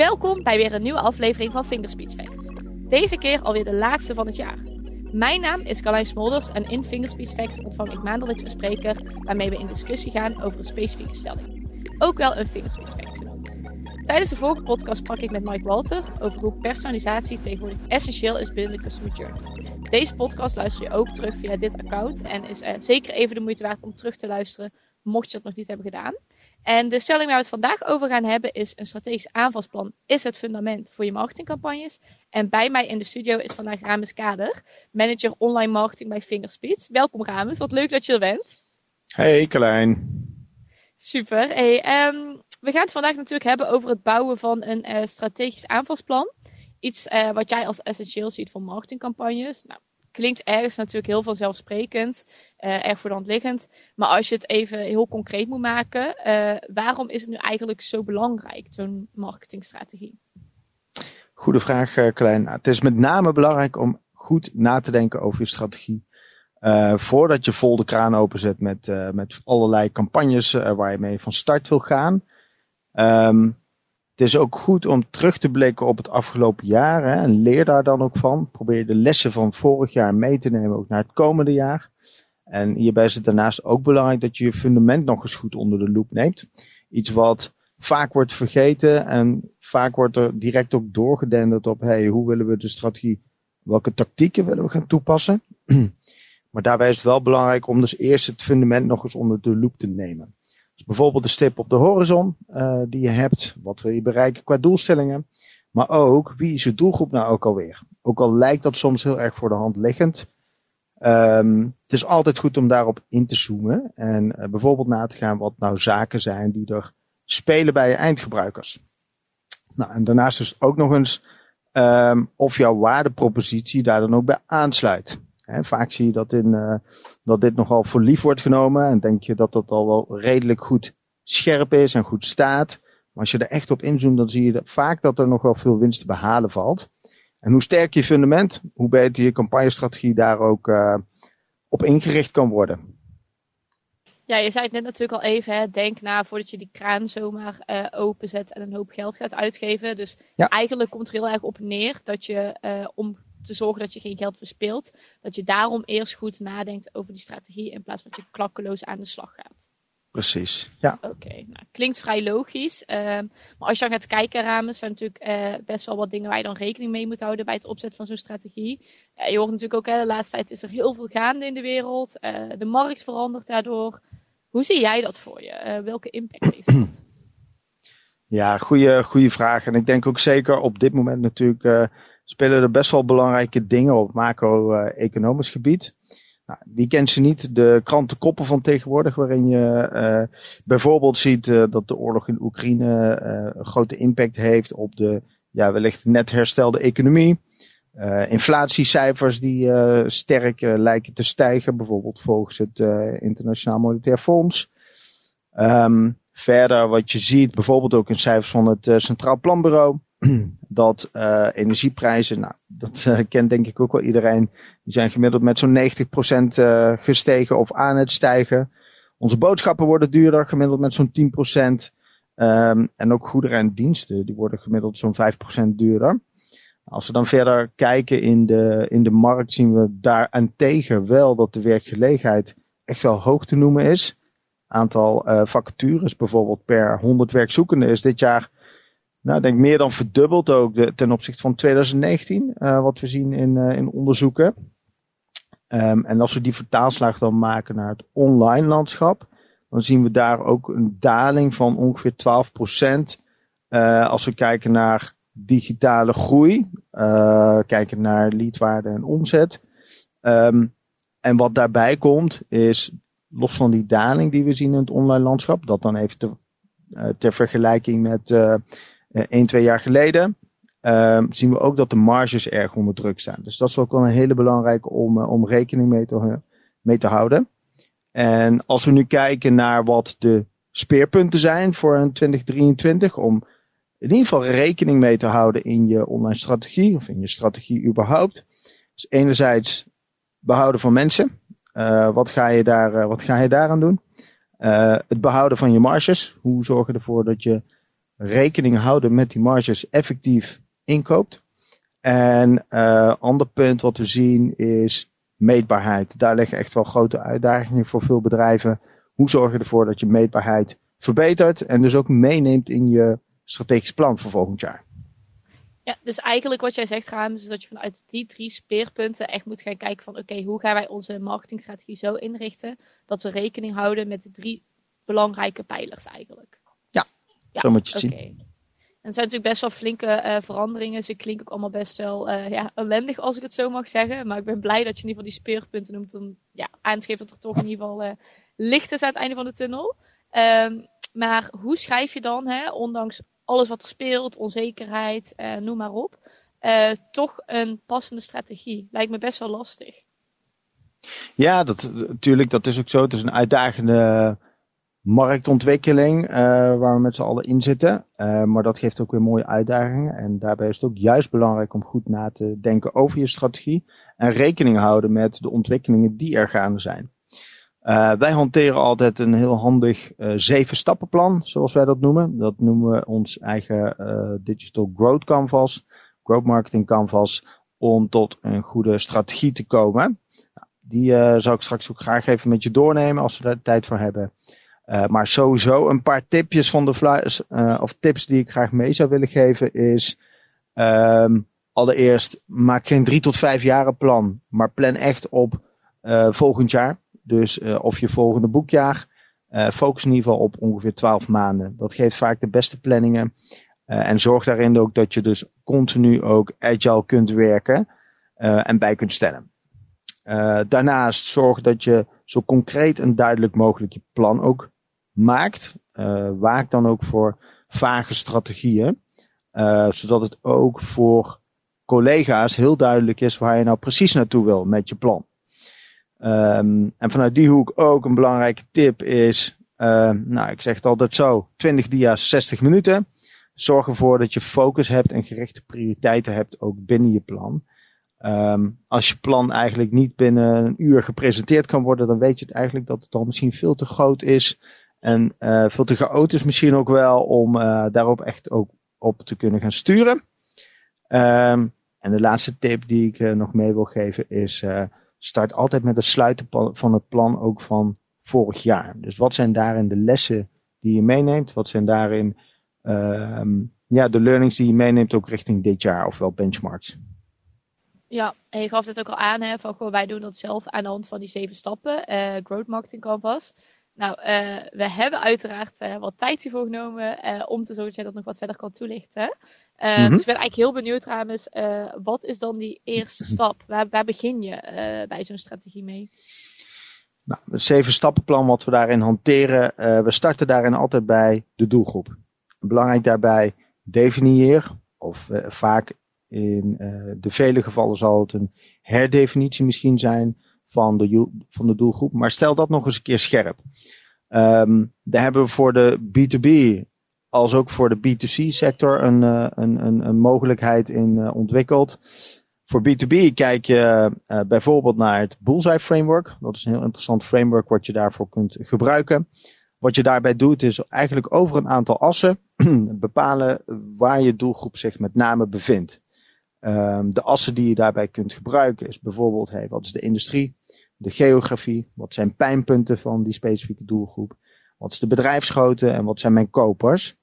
Welkom bij weer een nieuwe aflevering van Fingerspeech Facts. Deze keer alweer de laatste van het jaar. Mijn naam is Carlijn Smolders en in Fingerspeech Facts ontvang ik maandelijks een spreker waarmee we in discussie gaan over een specifieke stelling. Ook wel een Fingerspeech Fact genoemd. Tijdens de vorige podcast sprak ik met Mike Walter over hoe personalisatie tegenwoordig essentieel is binnen de Customer Journey. Deze podcast luister je ook terug via dit account en is zeker even de moeite waard om terug te luisteren, mocht je dat nog niet hebben gedaan. En de stelling waar we het vandaag over gaan hebben is een strategisch aanvalsplan is het fundament voor je marketingcampagnes. En bij mij in de studio is vandaag Rames Kader, manager online marketing bij Fingerspeed. Welkom Rames, wat leuk dat je er bent. Hey Carlijn. Super. Hey, um, we gaan het vandaag natuurlijk hebben over het bouwen van een uh, strategisch aanvalsplan. Iets uh, wat jij als essentieel ziet voor marketingcampagnes. Nou, klinkt ergens natuurlijk heel vanzelfsprekend, uh, erg voor de hand liggend. Maar als je het even heel concreet moet maken, uh, waarom is het nu eigenlijk zo belangrijk, zo'n marketingstrategie? Goede vraag, Klein. Het is met name belangrijk om goed na te denken over je strategie. voordat je vol de kraan openzet met, met allerlei campagnes waar je mee van start wil gaan. Um, het is ook goed om terug te blikken op het afgelopen jaar hè, en leer daar dan ook van. Probeer de lessen van vorig jaar mee te nemen ook naar het komende jaar. En hierbij is het daarnaast ook belangrijk dat je je fundament nog eens goed onder de loep neemt. Iets wat vaak wordt vergeten en vaak wordt er direct ook doorgedenderd op hey, hoe willen we de strategie, welke tactieken willen we gaan toepassen. maar daarbij is het wel belangrijk om dus eerst het fundament nog eens onder de loep te nemen. Bijvoorbeeld de stip op de horizon uh, die je hebt. Wat wil je bereiken qua doelstellingen. Maar ook wie is je doelgroep nou ook alweer. Ook al lijkt dat soms heel erg voor de hand liggend. Um, het is altijd goed om daarop in te zoomen. En uh, bijvoorbeeld na te gaan wat nou zaken zijn die er spelen bij je eindgebruikers. Nou, en daarnaast dus ook nog eens um, of jouw waardepropositie daar dan ook bij aansluit vaak zie je dat, in, uh, dat dit nogal voor lief wordt genomen en denk je dat dat al wel redelijk goed scherp is en goed staat. Maar als je er echt op inzoomt, dan zie je vaak dat er nog wel veel winst te behalen valt. En hoe sterk je fundament, hoe beter je campagnestrategie daar ook uh, op ingericht kan worden. Ja, je zei het net natuurlijk al even, hè, denk na voordat je die kraan zomaar uh, openzet en een hoop geld gaat uitgeven. Dus ja. eigenlijk komt er heel erg op neer dat je uh, om te zorgen dat je geen geld verspilt. Dat je daarom eerst goed nadenkt over die strategie in plaats van dat je klakkeloos aan de slag gaat. Precies, ja. Oké, okay, nou, klinkt vrij logisch. Uh, maar als je dan gaat kijken, Ramen, zijn natuurlijk uh, best wel wat dingen waar je dan rekening mee moet houden bij het opzetten van zo'n strategie. Uh, je hoort natuurlijk ook, hè, de laatste tijd is er heel veel gaande in de wereld. Eh, de markt verandert daardoor. Hoe zie jij dat voor je? welke impact heeft dat? Ja, goede, goede vraag. En ik denk ook zeker op dit moment natuurlijk spelen er best wel belangrijke dingen op macro-economisch gebied. Nou, wie kent ze niet? De krantenkoppen van tegenwoordig, waarin je uh, bijvoorbeeld ziet uh, dat de oorlog in Oekraïne uh, een grote impact heeft op de ja, wellicht net herstelde economie. inflatiecijfers die sterk lijken te stijgen, bijvoorbeeld volgens het Internationaal Monetair Fonds. Um, verder wat je ziet, bijvoorbeeld ook in cijfers van het Centraal Planbureau dat uh, energieprijzen, nou, dat uh, kent denk ik ook wel iedereen, die zijn gemiddeld met zo'n 90% uh, gestegen of aan het stijgen. Onze boodschappen worden duurder, gemiddeld met zo'n 10%. Um, en ook goederen en diensten, die worden gemiddeld zo'n 5% duurder. Als we dan verder kijken in de, in de markt, zien we daarentegen wel dat de werkgelegenheid echt wel hoog te noemen is. Aantal vacatures bijvoorbeeld per 100 werkzoekenden is dit jaar nou, denk meer dan verdubbeld ook ten opzichte van 2019, uh, wat we zien in, uh, in onderzoeken. Um, en als we die vertaalslag dan maken naar het online landschap, dan zien we daar ook een daling van ongeveer 12 procent. Uh, als we kijken naar digitale groei, kijken naar leadwaarde en omzet. Um, en wat daarbij komt is, los van die daling die we zien in het online landschap, dat dan even te, ter vergelijking met uh, 1, 2 jaar geleden, uh, zien we ook dat de marges erg onder druk staan. Dus dat is ook wel een hele belangrijke om, uh, om rekening mee te, mee te houden. En als we nu kijken naar wat de speerpunten zijn voor een 2023, om in ieder geval rekening mee te houden in je online strategie of in je strategie überhaupt. Dus enerzijds behouden van mensen. Wat, ga je daar, wat ga je daaraan doen? Het behouden van je marges. Hoe zorg je ervoor dat je rekening houden met die marges effectief inkoopt. En uh, ander punt wat we zien is meetbaarheid. Daar liggen echt wel grote uitdagingen voor veel bedrijven. Hoe zorg je ervoor dat je meetbaarheid verbetert en dus ook meeneemt in je strategisch plan voor volgend jaar? Ja, dus eigenlijk wat jij zegt, Raam, is dat je vanuit die drie speerpunten echt moet gaan kijken van oké, hoe gaan wij onze marketingstrategie zo inrichten dat we rekening houden met de drie belangrijke pijlers eigenlijk. Ja, zo moet je het zien. En het zijn natuurlijk best wel flinke uh, veranderingen. Ze klinken ook allemaal best wel uh, ja, ellendig, als ik het zo mag zeggen. Maar ik ben blij dat je in ieder geval die speerpunten noemt. Om ja, aan te geven dat er toch in ieder geval uh, licht is aan het einde van de tunnel. Um, maar hoe schrijf je dan, hè, ondanks alles wat er speelt, onzekerheid, noem maar op. Toch een passende strategie. Lijkt me best wel lastig. Ja, dat, natuurlijk, dat is ook zo. Het is een uitdagende marktontwikkeling uh, waar we met z'n allen in zitten. maar dat geeft ook weer mooie uitdagingen. En daarbij is het ook juist belangrijk om goed na te denken over je strategie. En rekening houden met de ontwikkelingen die er gaande zijn. Uh, wij hanteren altijd een heel handig zeven stappenplan, zoals wij dat noemen. Dat noemen we ons eigen Digital Growth Canvas, Growth Marketing Canvas, om tot een goede strategie te komen. Nou, die zou ik straks ook graag even met je doornemen als we daar tijd voor hebben. Maar sowieso een paar tipjes van de flyers, of tips die ik graag mee zou willen geven is, um, allereerst maak geen drie tot vijf jaren plan, maar plan echt op volgend jaar. Dus of je volgende boekjaar. Focus in ieder geval op ongeveer 12 maanden. Dat geeft vaak de beste planningen. En zorg daarin ook dat je dus continu ook agile kunt werken en bij kunt stellen. daarnaast zorg dat je zo concreet en duidelijk mogelijk je plan ook maakt. waak dan ook voor vage strategieën. zodat het ook voor collega's heel duidelijk is waar je nou precies naartoe wil met je plan. Um, en vanuit die hoek ook een belangrijke tip is, uh, nou ik zeg het altijd zo, 20 dia's, 60 minuten. Zorg ervoor dat je focus hebt en gerichte prioriteiten hebt ook binnen je plan. Um, als je plan eigenlijk niet binnen een uur gepresenteerd kan worden, dan weet je het eigenlijk dat het al misschien veel te groot is. En uh, veel te chaotisch misschien ook wel om uh, daarop echt ook op te kunnen gaan sturen. Um, en de laatste tip die ik uh, nog mee wil geven is start altijd met het sluiten van het plan ook van vorig jaar. Dus wat zijn daarin de lessen die je meeneemt? Wat zijn daarin uh, ja, de learnings die je meeneemt ook richting dit jaar, ofwel benchmarks? Ja, en je gaf het ook al aan, hè, van gewoon, wij doen dat zelf aan de hand van die zeven stappen, uh, Growth Marketing Canvas. Nou, uh, we hebben uiteraard uh, wat tijd hiervoor genomen om te zorgen dat jij dat nog wat verder kan toelichten. Mm -hmm. Dus ik ben eigenlijk heel benieuwd, Rames, wat is dan die eerste stap? Waar, waar begin je bij zo'n strategie mee? Nou, het zeven stappenplan wat we daarin hanteren, we starten daarin altijd bij de doelgroep. Belangrijk daarbij, definieer, of vaak in de vele gevallen zal het een herdefinitie misschien zijn van de, van de doelgroep. Maar stel dat nog eens een keer scherp. Um, daar hebben we voor de B2B als ook voor de B2C sector een, uh, een, een, een, mogelijkheid in uh, ontwikkeld. Voor B2B kijk je bijvoorbeeld naar het Bullseye Framework. Dat is een heel interessant framework wat je daarvoor kunt gebruiken. Wat je daarbij doet is eigenlijk over een aantal assen bepalen waar je doelgroep zich met name bevindt. Um, de assen die je daarbij kunt gebruiken is bijvoorbeeld, hey, wat is de industrie? de geografie, wat zijn pijnpunten van die specifieke doelgroep, wat is de bedrijfsgrootte en wat zijn mijn kopers.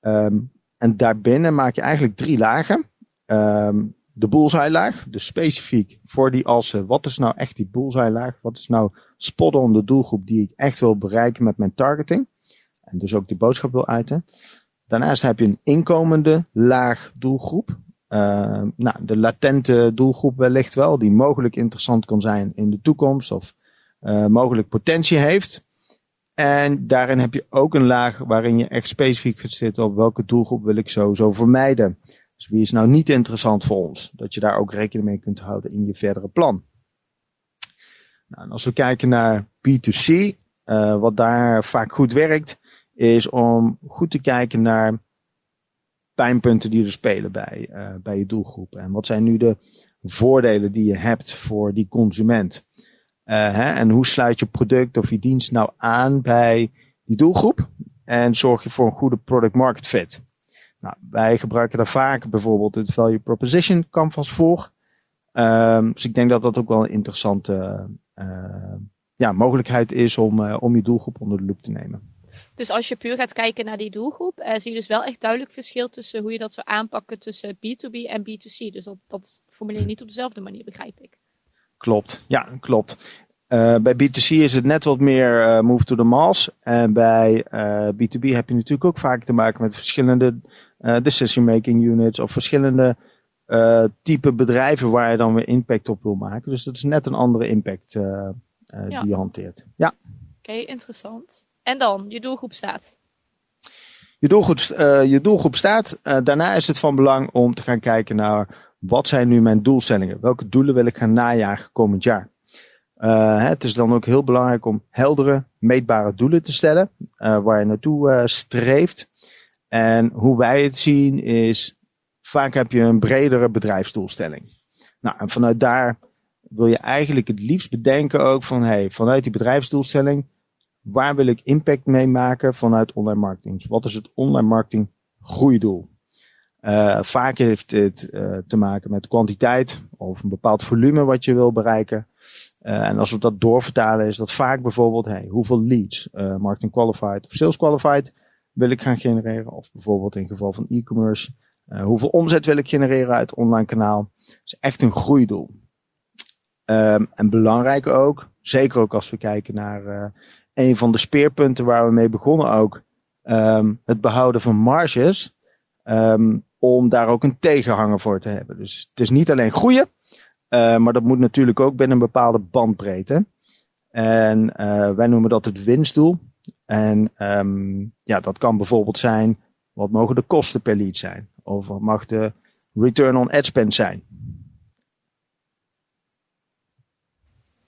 Um, en daarbinnen maak je eigenlijk drie lagen. Um, de bullseye laag, dus specifiek voor die assen, wat is nou echt die bullseye laag? Wat is nou spot on de doelgroep die ik echt wil bereiken met mijn targeting? En dus ook die boodschap wil uiten. Daarnaast heb je een inkomende laag doelgroep. Uh, nou, de latente doelgroep wellicht wel, die mogelijk interessant kan zijn in de toekomst of uh, mogelijk potentie heeft. En daarin heb je ook een laag waarin je echt specifiek gaat zitten op welke doelgroep wil ik sowieso vermijden. Dus wie is nou niet interessant voor ons? Dat je daar ook rekening mee kunt houden in je verdere plan. Nou, en als we kijken naar B2C, uh, wat daar vaak goed werkt, is om goed te kijken naar pijnpunten die er spelen bij, uh, bij je doelgroep? En wat zijn nu de voordelen die je hebt voor die consument? Uh, hè? En hoe sluit je product of je dienst nou aan bij die doelgroep? En zorg je voor een goede product market fit? Nou, wij gebruiken daar vaak bijvoorbeeld het Value Proposition Canvas voor. Um, dus ik denk dat dat ook wel een interessante uh, ja, mogelijkheid is om, om je doelgroep onder de loep te nemen. Dus als je puur gaat kijken naar die doelgroep, uh, zie je dus wel echt duidelijk verschil tussen hoe je dat zou aanpakken tussen B2B en B2C. Dus dat, dat formuleer je niet op dezelfde manier, begrijp ik. Klopt, ja, klopt. Uh, bij B2C is het net wat meer uh, move to the mass. En bij uh, B2B heb je natuurlijk ook vaak te maken met verschillende decision making units of verschillende type bedrijven waar je dan weer impact op wil maken. Dus dat is net een andere impact ja. die je hanteert. Ja. Oké, okay, interessant. En dan, je doelgroep staat. Je doelgroep, je doelgroep staat. daarna is het van belang om te gaan kijken naar wat zijn nu mijn doelstellingen? Welke doelen wil ik gaan najagen komend jaar? Uh, het is dan ook heel belangrijk om heldere, meetbare doelen te stellen, waar je naartoe streeft. En hoe wij het zien is, vaak heb je een bredere bedrijfsdoelstelling. Nou, en vanuit daar wil je eigenlijk het liefst bedenken ook van, hey, vanuit die bedrijfsdoelstelling, waar wil ik impact mee maken vanuit online marketing? Dus wat is het online marketing groeidoel? Uh, vaak heeft dit uh, te maken met kwantiteit of een bepaald volume wat je wil bereiken. Uh, en als we dat doorvertalen is dat vaak bijvoorbeeld hey, hoeveel leads, marketing qualified of sales qualified wil ik gaan genereren. Of bijvoorbeeld in geval van e-commerce, hoeveel omzet wil ik genereren uit online kanaal. Dat is echt een groeidoel. Um, en belangrijk ook, zeker ook als we kijken naar een van de speerpunten waar we mee begonnen ook, um, het behouden van marges. Um, om daar ook een tegenhanger voor te hebben. Dus het is niet alleen groeien, uh, maar dat moet natuurlijk ook binnen een bepaalde bandbreedte. En uh, wij noemen dat het winstdoel. En um, ja, dat kan bijvoorbeeld zijn, wat mogen de kosten per lead zijn? Of wat mag de return on ad spend zijn?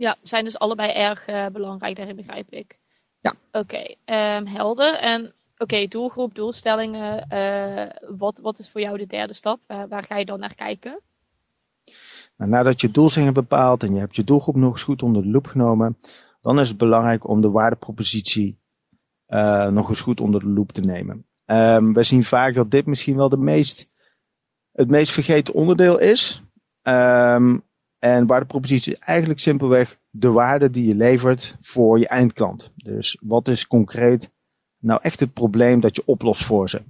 Ja, zijn dus allebei erg uh, belangrijk, daarin begrijp ik. Ja. Oké, okay, um, helder. En Oké, okay, doelgroep, doelstellingen. Uh, wat, wat is voor jou de derde stap? Uh, waar ga je dan naar kijken? Nou, nadat je doelstellingen bepaalt en je hebt je doelgroep nog eens goed onder de loep genomen, dan is het belangrijk om de waardepropositie nog eens goed onder de loep te nemen. Um, wij zien vaak dat dit misschien wel de meest, het meest vergeten onderdeel is. Um, en waardepropositie is eigenlijk simpelweg de waarde die je levert voor je eindklant. Dus wat is concreet nou echt het probleem dat je oplost voor ze.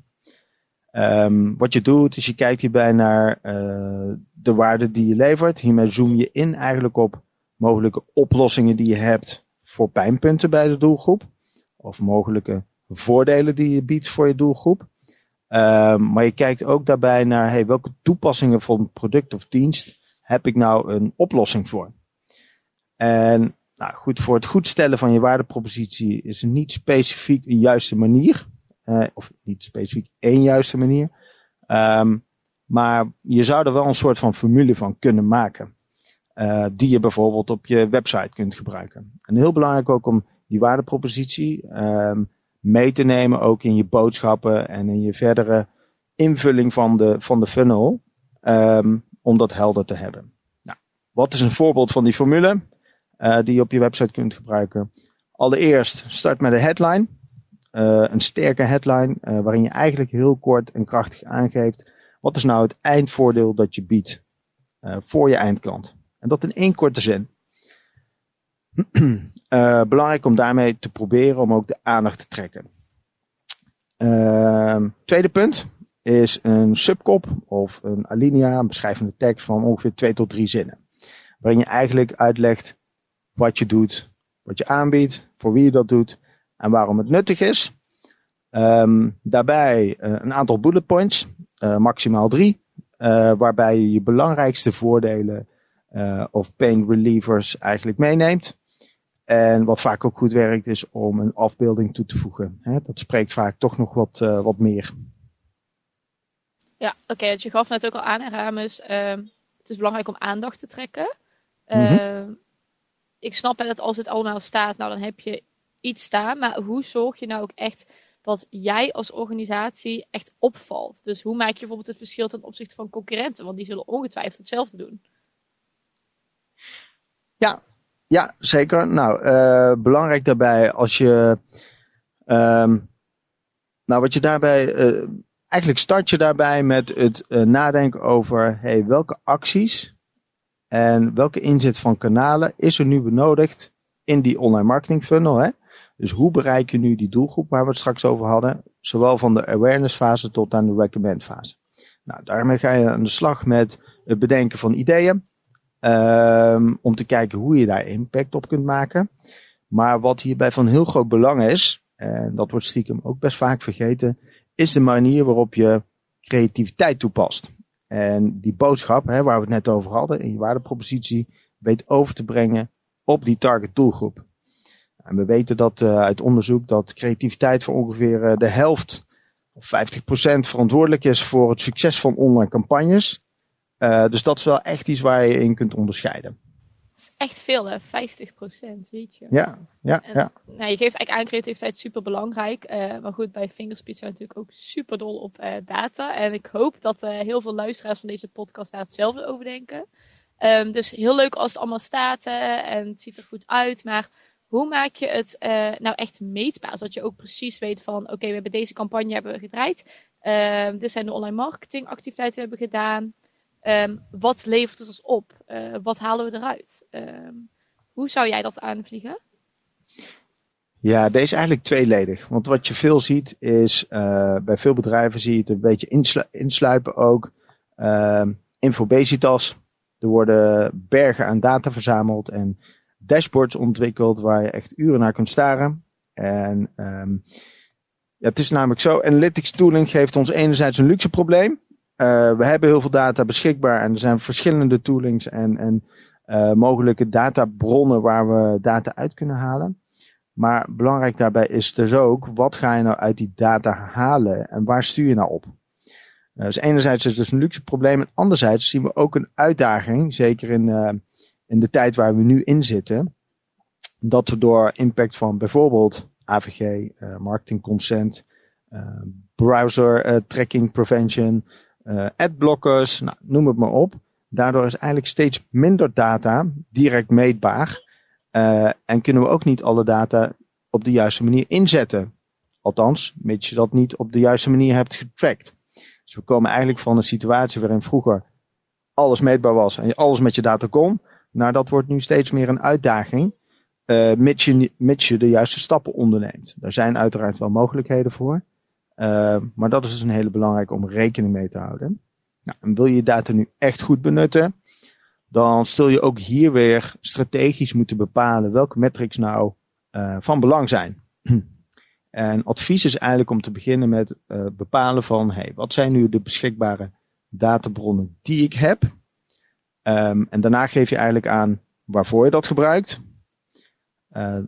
Um, wat je doet is je kijkt hierbij naar uh, de waarde die je levert. Hiermee zoom je in eigenlijk op mogelijke oplossingen die je hebt voor pijnpunten bij de doelgroep. Of mogelijke voordelen die je biedt voor je doelgroep. Um, maar je kijkt ook daarbij naar hey, welke toepassingen van product of dienst heb ik nou een oplossing voor. En nou goed, voor het goed stellen van je waardepropositie is niet specifiek een juiste manier. Uh, of niet specifiek één juiste manier. Um, maar je zou er wel een soort van formule van kunnen maken. Uh, die je bijvoorbeeld op je website kunt gebruiken. En heel belangrijk ook om die waardepropositie um, mee te nemen ook in je boodschappen en in je verdere invulling van de, van de funnel. Um, om dat helder te hebben. Nou, wat is een voorbeeld van die formule? uh, die je op je website kunt gebruiken. Allereerst start met een headline. Uh, een sterke headline uh, waarin je eigenlijk heel kort en krachtig aangeeft wat is nou het eindvoordeel dat je biedt voor je eindklant. En dat in één korte zin. belangrijk om daarmee te proberen om ook de aandacht te trekken. Ehm, tweede punt is een subkop of een alinea, een beschrijvende tekst van ongeveer twee tot drie zinnen. Waarin je eigenlijk uitlegt wat je doet, wat je aanbiedt, voor wie je dat doet en waarom het nuttig is. Um, daarbij uh, een aantal bullet points, uh, maximaal drie, uh, waarbij je je belangrijkste voordelen of pain relievers eigenlijk meeneemt. En wat vaak ook goed werkt is om een afbeelding toe te voegen. Hè? Dat spreekt vaak toch nog wat, wat meer. Ja, oké. Okay, je gaf net ook al aan, Ramus. Ehm, het is belangrijk om aandacht te trekken. Mm -hmm ik snap dat als het allemaal staat, nou dan heb je iets staan. Maar hoe zorg je nou ook echt dat jij als organisatie echt opvalt? Dus hoe maak je bijvoorbeeld het verschil ten opzichte van concurrenten? Want die zullen ongetwijfeld hetzelfde doen. Ja, ja zeker. Nou, uh, belangrijk daarbij als je. Um, nou, wat je daarbij uh, eigenlijk start je daarbij met het uh, nadenken over hey, welke acties en welke inzet van kanalen is er nu benodigd in die online marketing funnel. Hè? Dus hoe bereik je nu die doelgroep waar we het straks over hadden, zowel van de awareness fase tot aan de recommend fase. Nou, daarmee ga je aan de slag met het bedenken van ideeën, um, om te kijken hoe je daar impact op kunt maken. Maar wat hierbij van heel groot belang is, en dat wordt stiekem ook best vaak vergeten, is de manier waarop je creativiteit toepast. En die boodschap, hè, waar we het net over hadden, in je waardepropositie, weet over te brengen op die target doelgroep. En we weten dat uh, uit onderzoek dat creativiteit voor ongeveer uh, de helft of 50% verantwoordelijk is voor het succes van online campagnes. Uh, dus dat is wel echt iets waar je in kunt onderscheiden. Is echt veel, hè? 50 procent, weet je. Ja, ja, en, ja. Nou, je geeft eigenlijk aan creativiteit super belangrijk. Uh, maar goed, bij Fingerspeed zijn we natuurlijk ook super dol op uh, data. En ik hoop dat heel veel luisteraars van deze podcast daar hetzelfde over denken. Um, dus heel leuk als het allemaal staat en het ziet er goed uit. Maar hoe maak je het nou echt meetbaar? Zodat je ook precies weet van, oké, okay, we hebben deze campagne hebben we gedraaid. Dit zijn de online marketing activiteiten we hebben gedaan. Um, wat levert het ons op? Uh, wat halen we eruit? Um, hoe zou jij dat aanvliegen? Ja, deze is eigenlijk tweeledig. Want wat je veel ziet is, uh, bij veel bedrijven zie je het een beetje inslu insluipen ook. Uh, infobesitas. Er worden bergen aan data verzameld en dashboards ontwikkeld waar je echt uren naar kunt staren. En ja, het is namelijk zo, analytics tooling geeft ons enerzijds een luxe probleem. Uh, we hebben heel veel data beschikbaar en er zijn verschillende toolings en, en uh, mogelijke databronnen waar we data uit kunnen halen. Maar belangrijk daarbij is dus ook, wat ga je nou uit die data halen en waar stuur je nou op? Uh, dus enerzijds is het dus een luxe probleem en anderzijds zien we ook een uitdaging, zeker in, in de tijd waar we nu in zitten, dat we door impact van bijvoorbeeld AVG, marketing consent, browser tracking prevention, uh, adblockers, nou, noem het maar op. Daardoor is eigenlijk steeds minder data direct meetbaar. Uh, en kunnen we ook niet alle data op de juiste manier inzetten. Althans, mits je dat niet op de juiste manier hebt getracked. Dus we komen eigenlijk van een situatie waarin vroeger alles meetbaar was en je alles met je data kon. Nou, dat wordt nu steeds meer een uitdaging. Uh, mits, je, mits je de juiste stappen onderneemt. Daar zijn uiteraard wel mogelijkheden voor. Uh, maar dat is dus een hele belangrijke om rekening mee te houden. Nou, en wil je je data nu echt goed benutten, dan stel je ook hier weer strategisch moeten bepalen welke metrics nou uh, van belang zijn. en advies is eigenlijk om te beginnen met uh, bepalen van, hey, wat zijn nu de beschikbare databronnen die ik heb? Um, en daarna geef je eigenlijk aan waarvoor je dat gebruikt. Uh,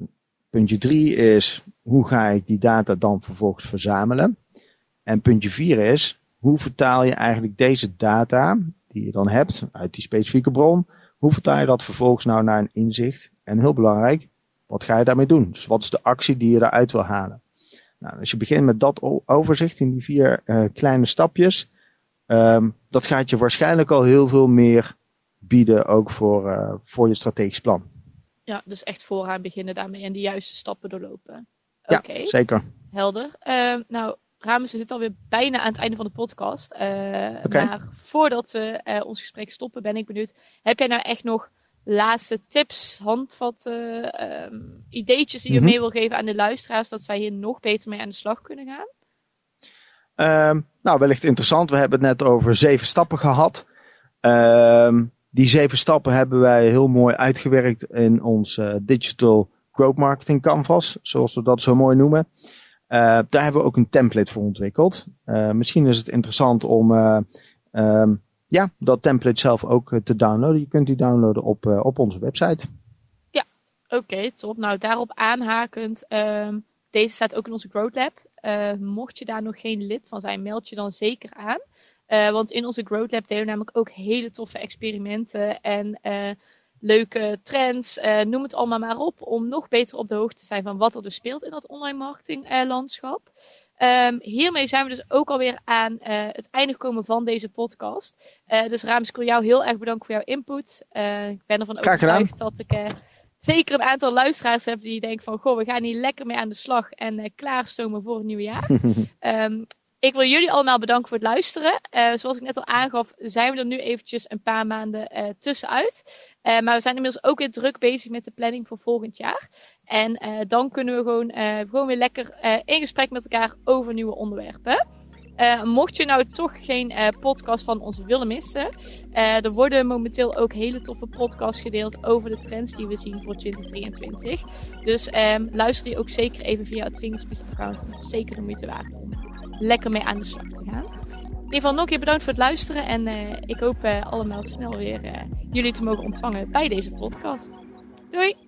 puntje drie is, hoe ga ik die data dan vervolgens verzamelen? En puntje vier is, hoe vertaal je eigenlijk deze data die je dan hebt uit die specifieke bron, hoe vertaal je dat vervolgens nou naar een inzicht? En heel belangrijk, wat ga je daarmee doen? Dus wat is de actie die je daaruit wil halen? Nou, als je begint met dat overzicht in die vier uh, kleine stapjes, um, dat gaat je waarschijnlijk al heel veel meer bieden, ook voor, uh, voor je strategisch plan. Ja, dus echt vooraan beginnen daarmee en de juiste stappen doorlopen. Oké. Ja, zeker. Helder. Uh, nou, Ramus, we zitten alweer bijna aan het einde van de podcast. Uh, okay. Maar voordat we uh, ons gesprek stoppen, ben ik benieuwd. Heb jij nou echt nog laatste tips, handvatten, uh, ideetjes die je mm -hmm. mee wil geven aan de luisteraars, dat zij hier nog beter mee aan de slag kunnen gaan? Um, nou, wellicht interessant. We hebben het net over zeven stappen gehad. Um, die zeven stappen hebben wij heel mooi uitgewerkt in ons uh, Digital Growth Marketing Canvas, zoals we dat zo mooi noemen. Uh, daar hebben we ook een template voor ontwikkeld. Uh, misschien is het interessant om uh, um, ja, dat template zelf ook te downloaden. Je kunt die downloaden op, op onze website. Ja, oké, top. Nou, daarop aanhakend. Um, deze staat ook in onze Growth Lab. mocht je daar nog geen lid van zijn, meld je dan zeker aan. want in onze Growth Lab delen we namelijk ook hele toffe experimenten en leuke trends, uh, noem het allemaal maar op, om nog beter op de hoogte te zijn van wat er dus speelt in dat online marketing uh, landschap. Um, hiermee zijn we dus ook alweer aan uh, het einde gekomen van deze podcast. dus Raams, ik wil jou heel erg bedanken voor jouw input. ik ben ervan overtuigd dat ik zeker een aantal luisteraars heb die denken van, goh, we gaan hier lekker mee aan de slag en klaarstomen voor het nieuwe jaar. um, Ik wil jullie allemaal bedanken voor het luisteren. Uh, zoals ik net al aangaf, zijn we er nu eventjes een paar maanden uh, tussenuit. Uh, maar we zijn inmiddels ook weer druk bezig met de planning voor volgend jaar. En dan kunnen we gewoon, gewoon weer lekker in gesprek met elkaar over nieuwe onderwerpen. Mocht je nou toch geen podcast van ons willen missen, er worden momenteel ook hele toffe podcasts gedeeld over de trends die we zien voor 2023. Dus um, luister die ook zeker even via het Fingerspeech account. Is zeker de moeite waard om lekker mee aan de slag te gaan. In ieder geval nog een keer bedankt voor het luisteren en ik hoop allemaal snel weer jullie te mogen ontvangen bij deze podcast. Doei!